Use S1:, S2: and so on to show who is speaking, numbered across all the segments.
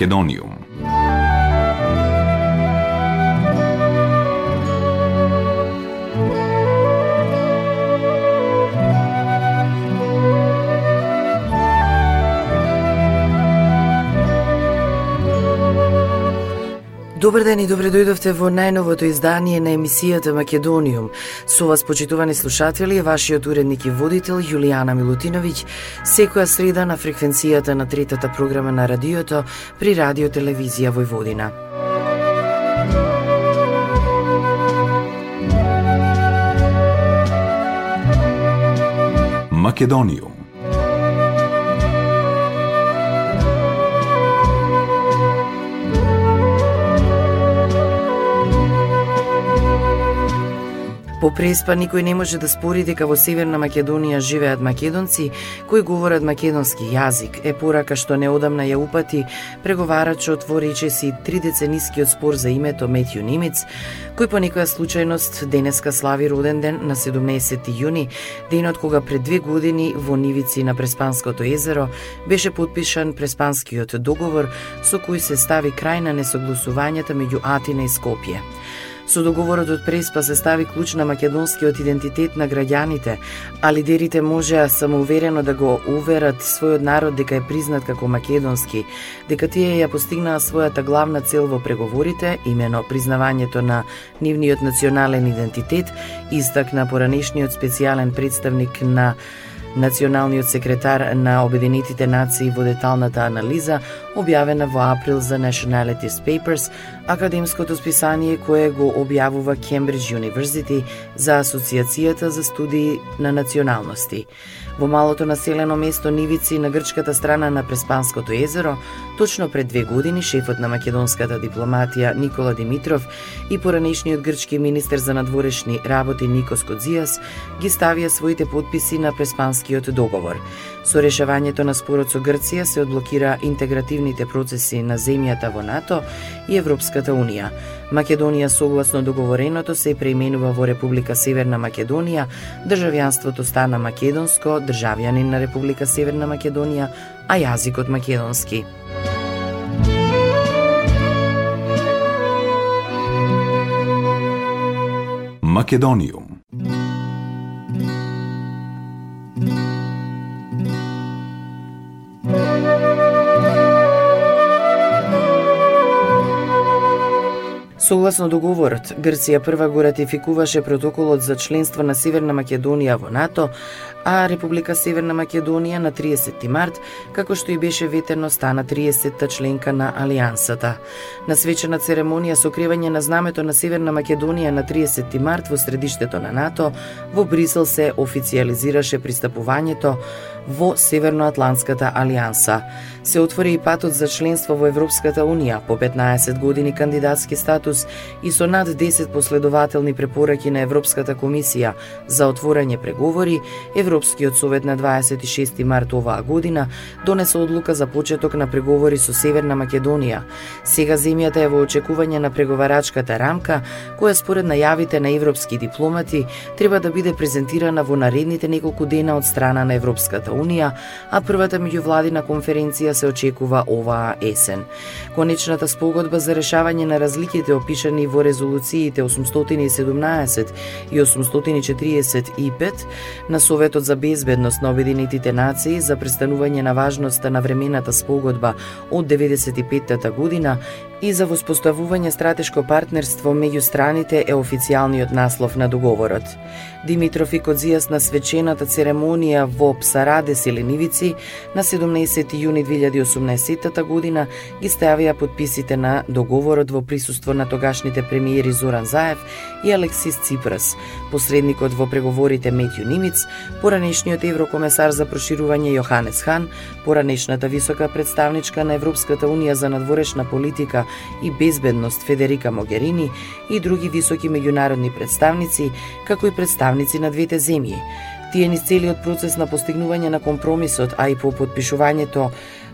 S1: Македониум.
S2: Добар ден и добре дојдовте во најновото издание на емисијата Македониум. Со вас, почитувани слушатели, е вашиот уредник и водител Јулијана Милутиновиќ, секоја среда на фреквенцијата на третата програма на радиото при Радио Телевизија Војводина.
S1: Македониум
S2: По преспа никој не може да спори дека во Северна Македонија живеат македонци кои говорат македонски јазик. Е порака што неодамна ја упати преговарачот во речеси три деценискиот спор за името Метју Нимец, кој по некоја случајност денеска слави роден ден на 17 јуни, денот кога пред две години во нивици на Преспанското езеро беше подпишан Преспанскиот договор со кој се стави крај на несогласувањата меѓу Атина и Скопје. Со договорот од Преспа се стави клуч на македонскиот идентитет на граѓаните, а лидерите можеа самоуверено да го уверат својот народ дека е признат како македонски, дека тие ја постигнаа својата главна цел во преговорите, имено признавањето на нивниот национален идентитет, истакна поранешниот специјален представник на Националниот секретар на Обединетите нации во деталната анализа, објавена во април за Nationalities Papers, академското списание кое го објавува Кембридж Юниверзити за Асоциацијата за студии на националности. Во малото населено место Нивици на грчката страна на Преспанското езеро, точно пред две години шефот на македонската дипломатија Никола Димитров и поранешниот грчки министер за надворешни работи Никос Кодзијас ги ставија своите подписи на Преспанскиот договор. Со решавањето на спорот со Грција се одблокира интегративните процеси на земјата во НАТО и Европската Унија. Македонија согласно договореното се преименува во Република Северна Македонија, државјанството стана македонско, државјанин на Република Северна Македонија, а јазикот македонски.
S1: Македониум.
S2: Согласно договорот, Грција прва го ратификуваше протоколот за членство на Северна Македонија во НАТО, а Република Северна Македонија на 30 март, како што и беше ветено, стана 30-та членка на Алијансата. На свечена церемонија со кревање на знамето на Северна Македонија на 30 март во средиштето на НАТО, во Брисел се официализираше пристапувањето во Северноатлантската алијанса. Се отвори и патот за членство во Европската Унија по 15 години кандидатски статус и со над 10 последователни препораки на Европската комисија за отворање преговори, Европскиот совет на 26 март оваа година донесе одлука за почеток на преговори со Северна Македонија. Сега земјата е во очекување на преговарачката рамка, која според најавите на европски дипломати треба да биде презентирана во наредните неколку дена од страна на Европската Унија, а првата меѓувладина конференција се очекува оваа есен. Конечната спогодба за решавање на разликите запишани во резолуциите 817 и 845 на Советот за безбедност на Обединетите нации за престанување на важноста на времената спогодба од 95-та година и за воспоставување стратешко партнерство меѓу страните е официјалниот наслов на договорот. Димитров и Кодзијас на свечената церемонија во Псараде Селенивици на 17 јуни 2018 година ги ставија подписите на договорот во присуство на тогашните премиери Зоран Заев и Алексис Ципрас, посредникот во преговорите Метју Нимиц, поранешниот еврокомесар за проширување Јоханес Хан, поранешната висока представничка на Европската унија за надворешна политика и безбедност Федерика Могерини и други високи меѓународни представници, како и представници на двете земји. Тие низ целиот процес на постигнување на компромисот, а и по подпишувањето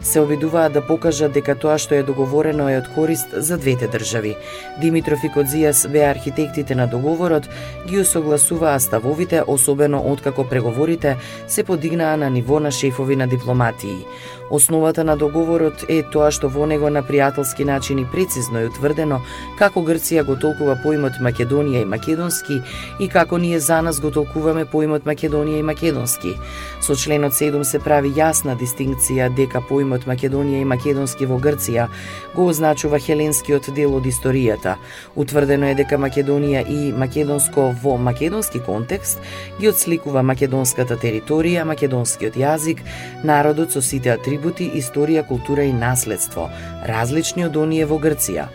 S2: се обидуваа да покажат дека тоа што е договорено е од корист за двете држави. Димитров и Кодзијас беа архитектите на договорот, ги усогласуваа ставовите, особено откако преговорите се подигнаа на ниво на шефови на дипломатии. Основата на договорот е тоа што во него на пријателски начин и прецизно е утврдено како Грција го толкува поимот Македонија и Македонски и како ние за нас го толкуваме поимот Македонија и Македонски. Со членот 7 се прави јасна дистинкција дека поимот Македонија и Македонски во Грција го означува хеленскиот дел од историјата. Утврдено е дека Македонија и Македонско во македонски контекст ги отсликува македонската територија, македонскиот јазик, народот со сите атрибути атрибути, историја, култура и наследство, различни од оние во Грција.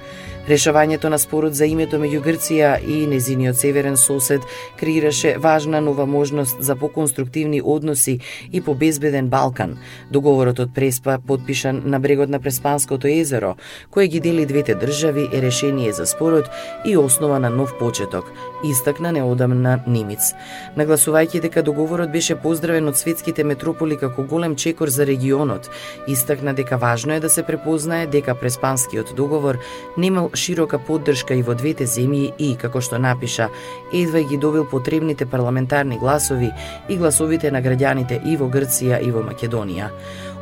S2: Решавањето на спорот за името меѓу Грција и незиниот северен сосед креираше важна нова можност за поконструктивни односи и по безбеден Балкан. Договорот од Преспа, подпишан на брегот на Преспанското езеро, кој ги дели двете држави, е решение за спорот и основа на нов почеток, истакна неодамна Нимиц. Нагласувајќи дека договорот беше поздравен од светските метрополи како голем чекор за регионот, истакна дека важно е да се препознае дека Преспанскиот договор немал широка поддршка и во двете земји и, како што напиша, едва ги добил потребните парламентарни гласови и гласовите на граѓаните и во Грција и во Македонија.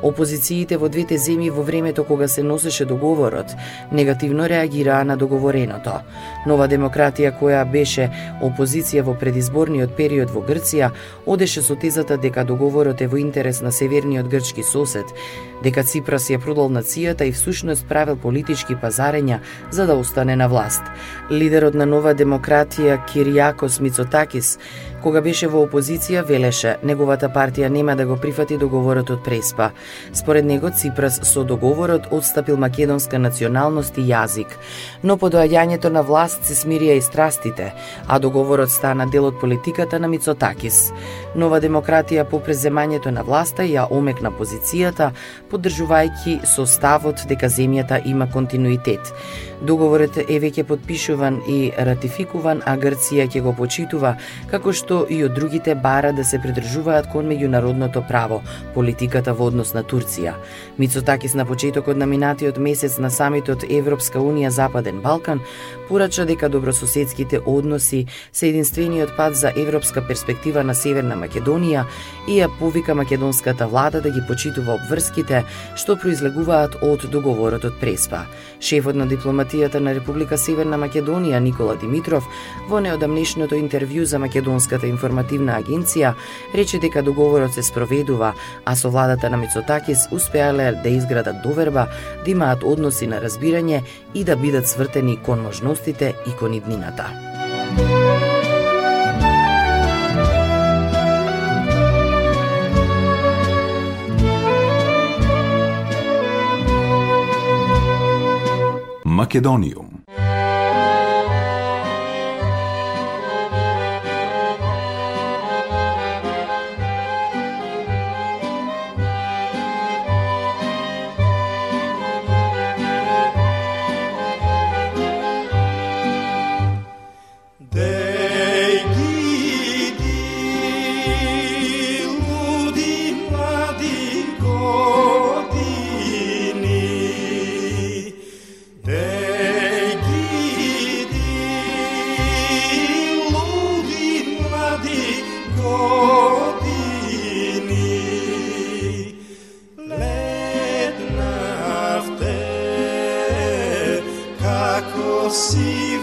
S2: Опозициите во двете земји во времето кога се носеше договорот негативно реагираа на договореното. Нова демократија која беше опозиција во предизборниот период во Грција одеше со тезата дека договорот е во интерес на северниот грчки сосед, дека Ципрас ја продал нацијата и всушност правил политички пазарења за да остане на власт. Лидерот на нова демократија Кириакос Мицотакис Кога беше во опозиција, велеше, неговата партија нема да го прифати договорот од Преспа. Според него, Ципрас со договорот отстапил македонска националност и јазик. Но по доаѓањето на власт се смирија и страстите, а договорот стана дел од политиката на Мицотакис. Нова демократија по преземањето на власта ја омекна позицијата, поддржувајќи со ставот дека земјата има континуитет. Договорот е веќе подпишуван и ратификуван, а Грција ќе го почитува, како што и од другите бара да се придржуваат кон меѓународното право, политиката во однос на Турција. Мицотакис на почетокот на минатиот месец на самитот Европска Унија Западен Балкан порача дека добрососедските односи се единствениот пат за европска перспектива на Северна Македонија и ја повика македонската влада да ги почитува обврските што произлегуваат од договорот од Преспа. Шефот на дипломат дипломатијата на Република Северна Македонија Никола Димитров во неодамнешното интервју за Македонската информативна агенција рече дека договорот се спроведува, а со владата на Мицотакис успеале да изградат доверба, да имаат односи на разбирање и да бидат свртени кон можностите и кон иднината.
S1: Македониум.
S3: possível.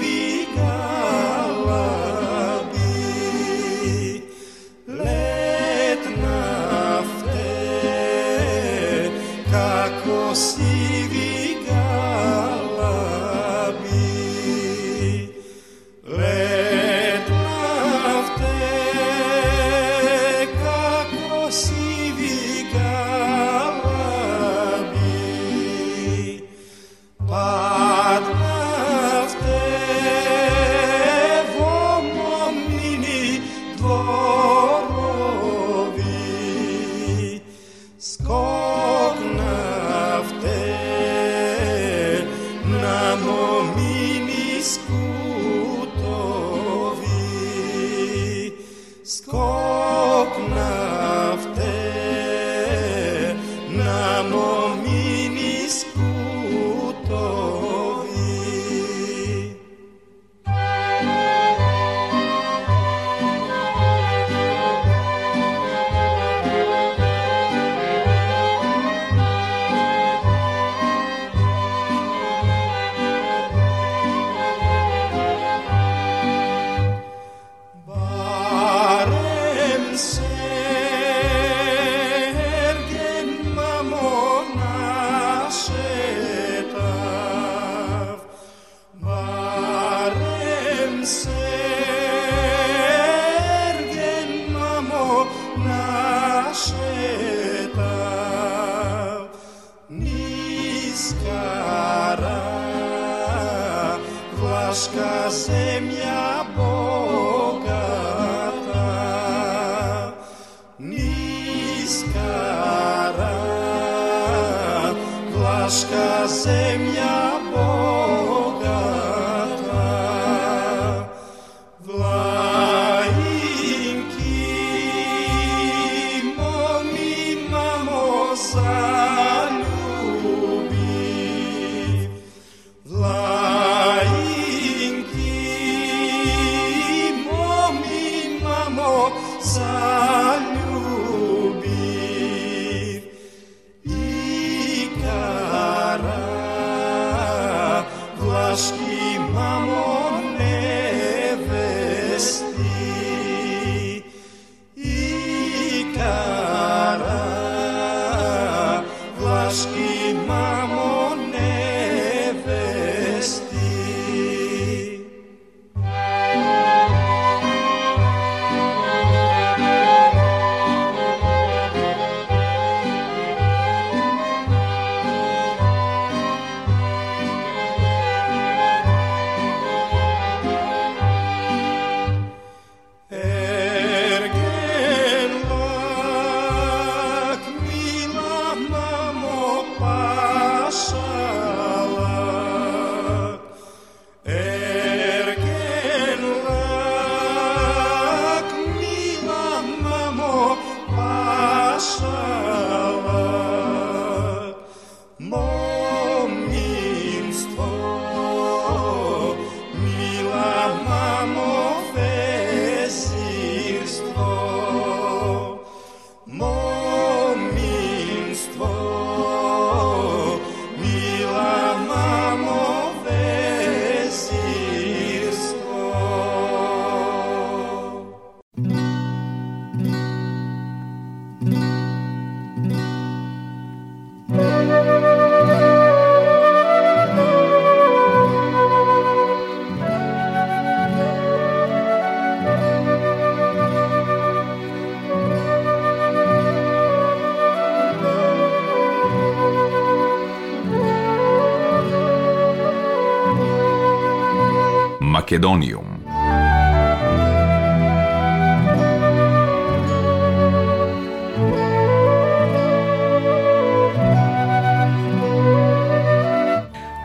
S1: Македониум.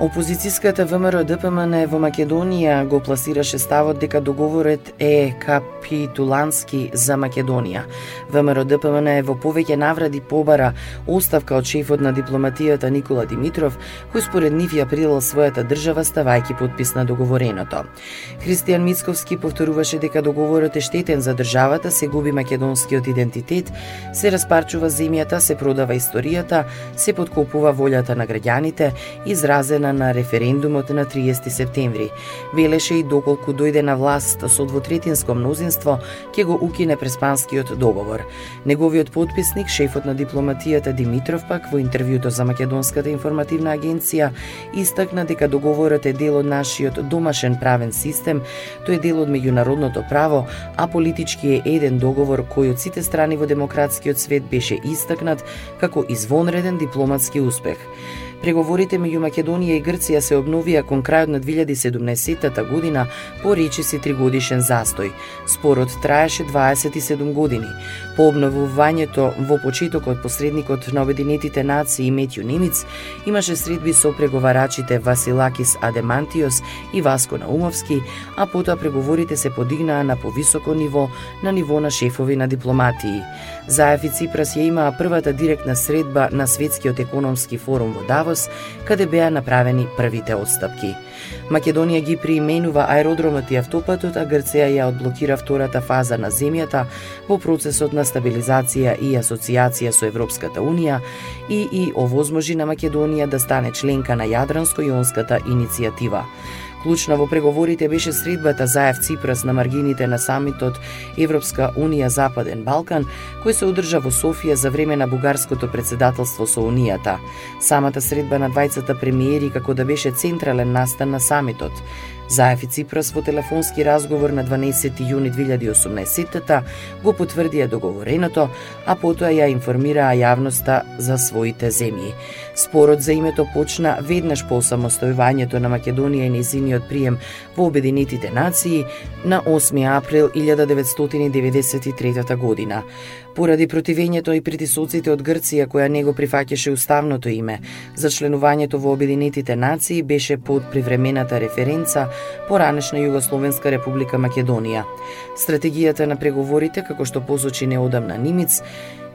S2: Опозицијската ВМРО ДПМН во Македонија го пласираше ставот дека договорот е капитулански за Македонија. ВМРО ДПМН е во повеќе навради побара оставка од шефот на дипломатијата Никола Димитров, кој според нив ја придал својата држава ставајќи подпис на договореното. Христијан Мицковски повторуваше дека договорот е штетен за државата, се губи македонскиот идентитет, се распарчува земјата, се продава историјата, се подкопува волјата на граѓаните, изразена на референдумот на 30 септември. Велеше и доколку дојде на власт со двотретинско мнозинство, ќе го укине преспанскиот договор. Неговиот подписник, шефот на дипломатијата Димитров пак во интервјуто за Македонската информативна агенција истакна дека договорот е дел од нашиот домашен правен систем, тој е дел од меѓународното право, а политички е еден договор кој од сите страни во демократскиот свет беше истакнат како извонреден дипломатски успех. Преговорите меѓу Македонија и Грција се обновија кон крајот на 2017 година по речиси тригодишен застој. Спорот траеше 27 години. По обновувањето во почетокот посредникот на Обединетите нации Метју Немиц имаше средби со преговарачите Василакис Адемантиос и Васко Наумовски, а потоа преговорите се подигнаа на повисоко ниво, на ниво на шефови на дипломатии. Заев и Ципрас ја имаа првата директна средба на Светскиот економски форум во Давос, каде беа направени првите отстапки. Македонија ги приименува аеродромот и автопатот, а Грција ја одблокира втората фаза на земјата во процесот на стабилизација и асоциација со Европската Унија и и овозможи на Македонија да стане членка на Јадранско-јонската иницијатива. Клучна во преговорите беше средбата заев Ципрас на маргините на самитот Европска Унија Западен Балкан, кој се одржа во Софија за време на бугарското председателство со Унијата. Самата средба на двајцата премиери како да беше централен настан на самитот. Заев и Ципрас во телефонски разговор на 12 јуни 2018 го потврдија договореното, а потоа ја информираа јавноста за своите земји. Спорот за името почна веднаш по самостојувањето на Македонија и незиниот прием во Обединетите нации на 8 април 1993 година. Поради противењето и притисоците од Грција која не го прифаќаше уставното име, за членувањето во Обединетите нации беше под привремената референца поранешна Југословенска република Македонија. Стратегијата на преговорите, како што посочи неодамна Нимиц,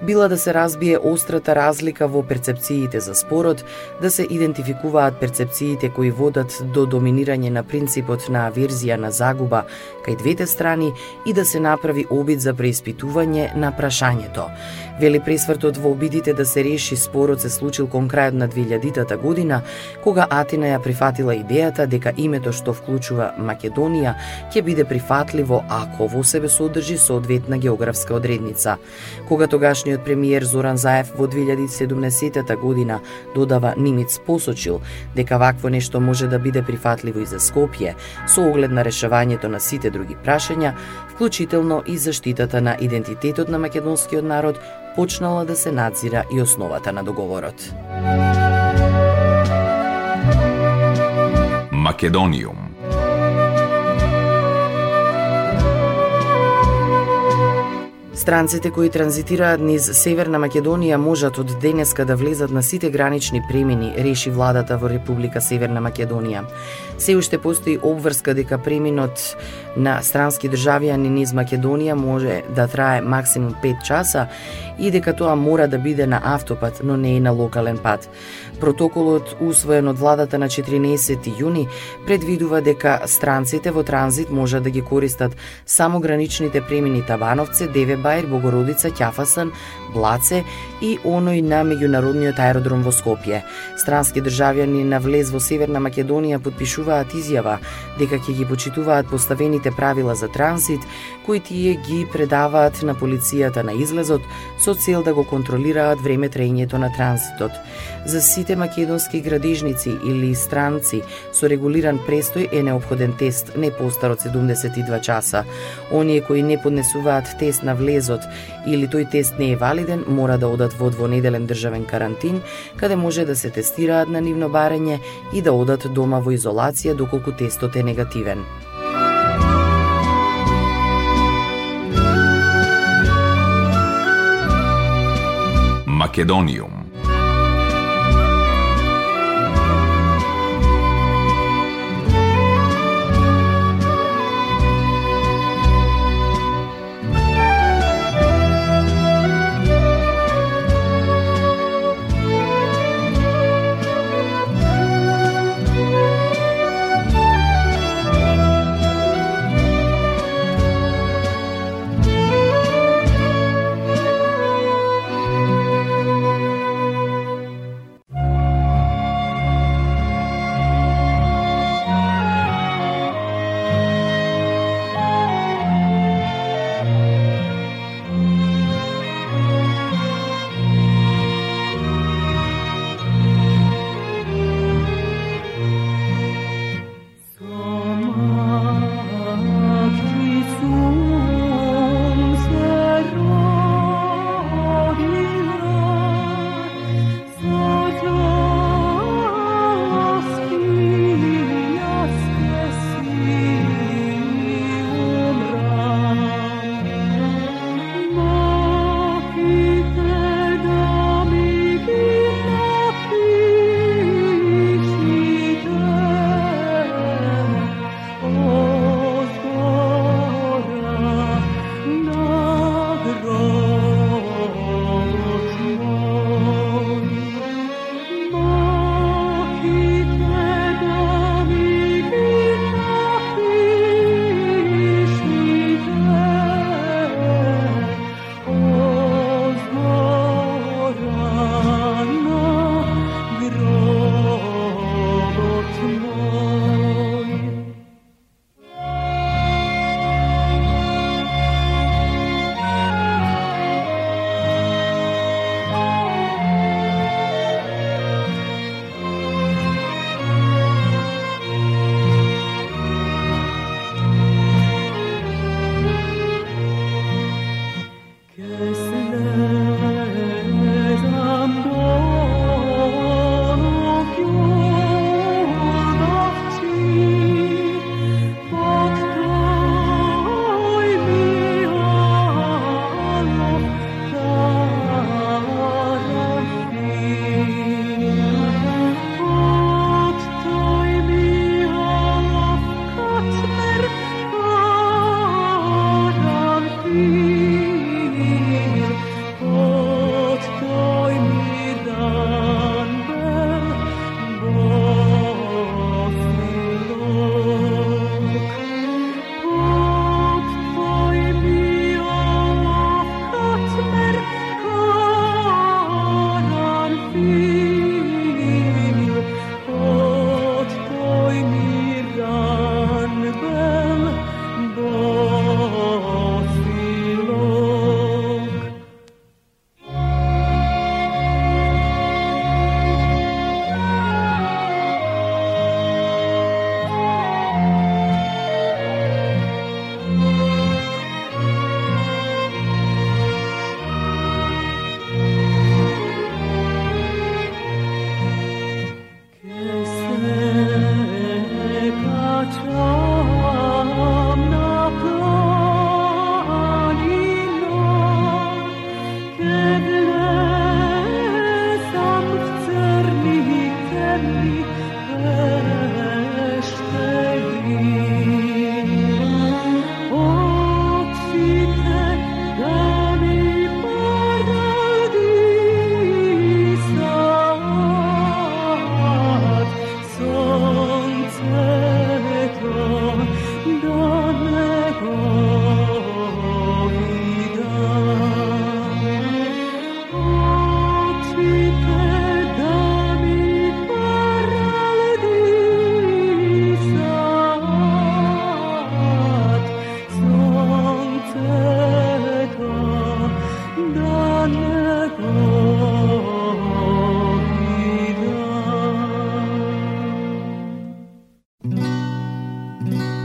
S2: била да се разбие острата разлика во перцепциите за спорот, да се идентификуваат перцепциите кои водат до доминирање на принципот на аверзија на загуба кај двете страни и да се направи обид за преиспитување на прашањето. Вели пресвртот во обидите да се реши спорот се случил кон крајот на 2000 година, кога Атина ја прифатила идејата дека името што вклучува Македонија ќе биде прифатливо ако во себе содржи соодветна географска одредница. Кога тогаш тогашниот премиер Зоран Заев во 2017 година додава Нимиц посочил дека вакво нешто може да биде прифатливо и за Скопје, со оглед на решавањето на сите други прашања, вклучително и заштитата на идентитетот на македонскиот народ, почнала да се надзира и основата на договорот.
S1: Македониум
S2: Странците кои транзитираат низ Северна Македонија можат од денеска да влезат на сите гранични премини, реши владата во Република Северна Македонија. Се уште постои обврска дека преминот на странски државјани низ Македонија може да трае максимум 5 часа и дека тоа мора да биде на автопат, но не и на локален пат. Протоколот, усвоен од владата на 14 јуни, предвидува дека странците во транзит можат да ги користат само граничните премини Табановце, Деве Богородица, Ќафасан, Блаце и оној на меѓународниот аеродром во Скопје. Странски државјани на влез во Северна Македонија подпишуваат изјава дека ќе ги почитуваат поставените правила за транзит, кои тие ги предаваат на полицијата на излезот со цел да го контролираат време трењето на транзитот. За сите македонски градежници или странци со регулиран престој е необходен тест не постар од 72 часа. Оние кои не поднесуваат тест на влезот или тој тест не е валиден, мора да одат во двонеделен државен карантин, каде може да се тестираат на нивно барење и да одат дома во изолација доколку тестот е негативен.
S1: Македониум Mm-hmm.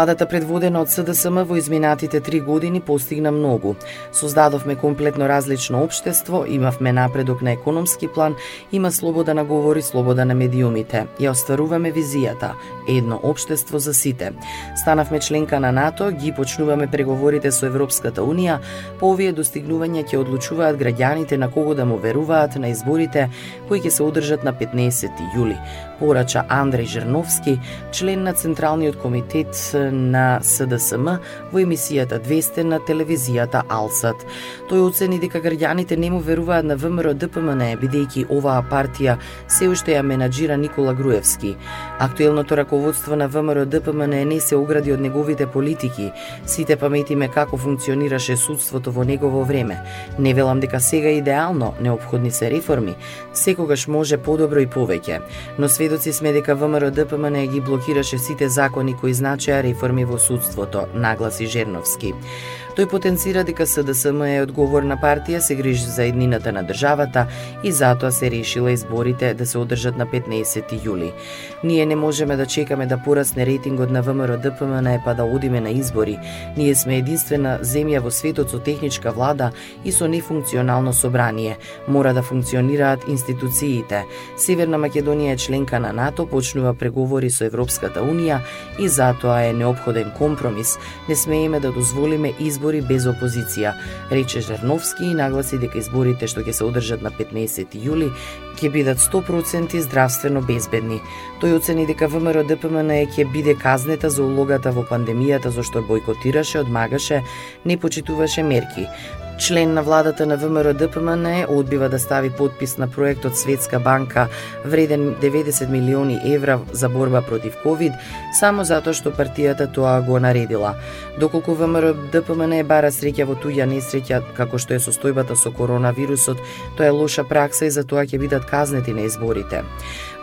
S2: Владата предводена од СДСМ во изминатите три години постигна многу. Создадовме комплетно различно општество, имавме напредок на економски план, има слобода на говори, слобода на медиумите. Ја остваруваме визијата едно општество за сите. Станавме членка на НАТО, ги почнуваме преговорите со Европската Унија, по овие достигнувања ќе одлучуваат граѓаните на кого да му веруваат на изборите кои ќе се одржат на 15 јули порача Андреј Жерновски, член на Централниот комитет на СДСМ во емисијата 200 на телевизијата Алсат. Тој оцени дека граѓаните не му веруваат на ВМРО ДПМН бидејќи оваа партија се уште ја менаџира Никола Груевски. Актуелното раководство на ВМРО ДПМН не се огради од неговите политики. Сите паметиме како функционираше судството во негово време. Не велам дека сега идеално, необходни се реформи. Секогаш може подобро и повеќе, но Сведоци сме дека ВМРО ДПМН ги блокираше сите закони кои значеа реформи во судството, нагласи Жерновски. Тој потенцира дека СДСМ е одговорна партија, се грижи за еднината на државата и затоа се решила изборите да се одржат на 15 јули. Ние не можеме да чекаме да порасне рейтингот на ВМРО ДПМН па да одиме на избори. Ние сме единствена земја во светот со техничка влада и со нефункционално собрание. Мора да функционираат институциите. Северна Македонија е членка на НАТО, почнува преговори со Европската Унија и затоа е необходен компромис. Не смееме да дозволиме избори избори без опозиција, рече Жерновски и нагласи дека изборите што ќе се одржат на 15 јули ќе бидат 100% здравствено безбедни. Тој оцени дека ВМРО ДПМН ќе биде казнета за улогата во пандемијата зашто бойкотираше, одмагаше, не почитуваше мерки. Член на владата на ВМРО ДПМН одбива да стави подпис на проектот Светска банка вреден 90 милиони евра за борба против ковид, само затоа што партијата тоа го наредила. Доколку ВМРО ДПМН бара среќа во туѓа несреќа како што е состојбата со коронавирусот, тоа е лоша пракса и за тоа ќе бидат казнети на изборите.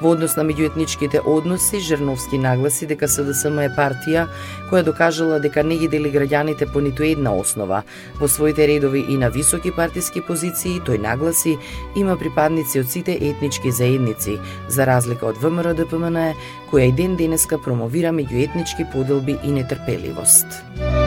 S2: Во однос на меѓуетничките односи, Жерновски нагласи дека СДСМ е партија која докажала дека не ги дели граѓаните по ниту една основа. Во своите редови и на високи партиски позиции, тој нагласи, има припадници од сите етнички заедници, за разлика од ВМРО ДПМН, која и ден денеска промовира меѓуетнички поделби и нетрпеливост.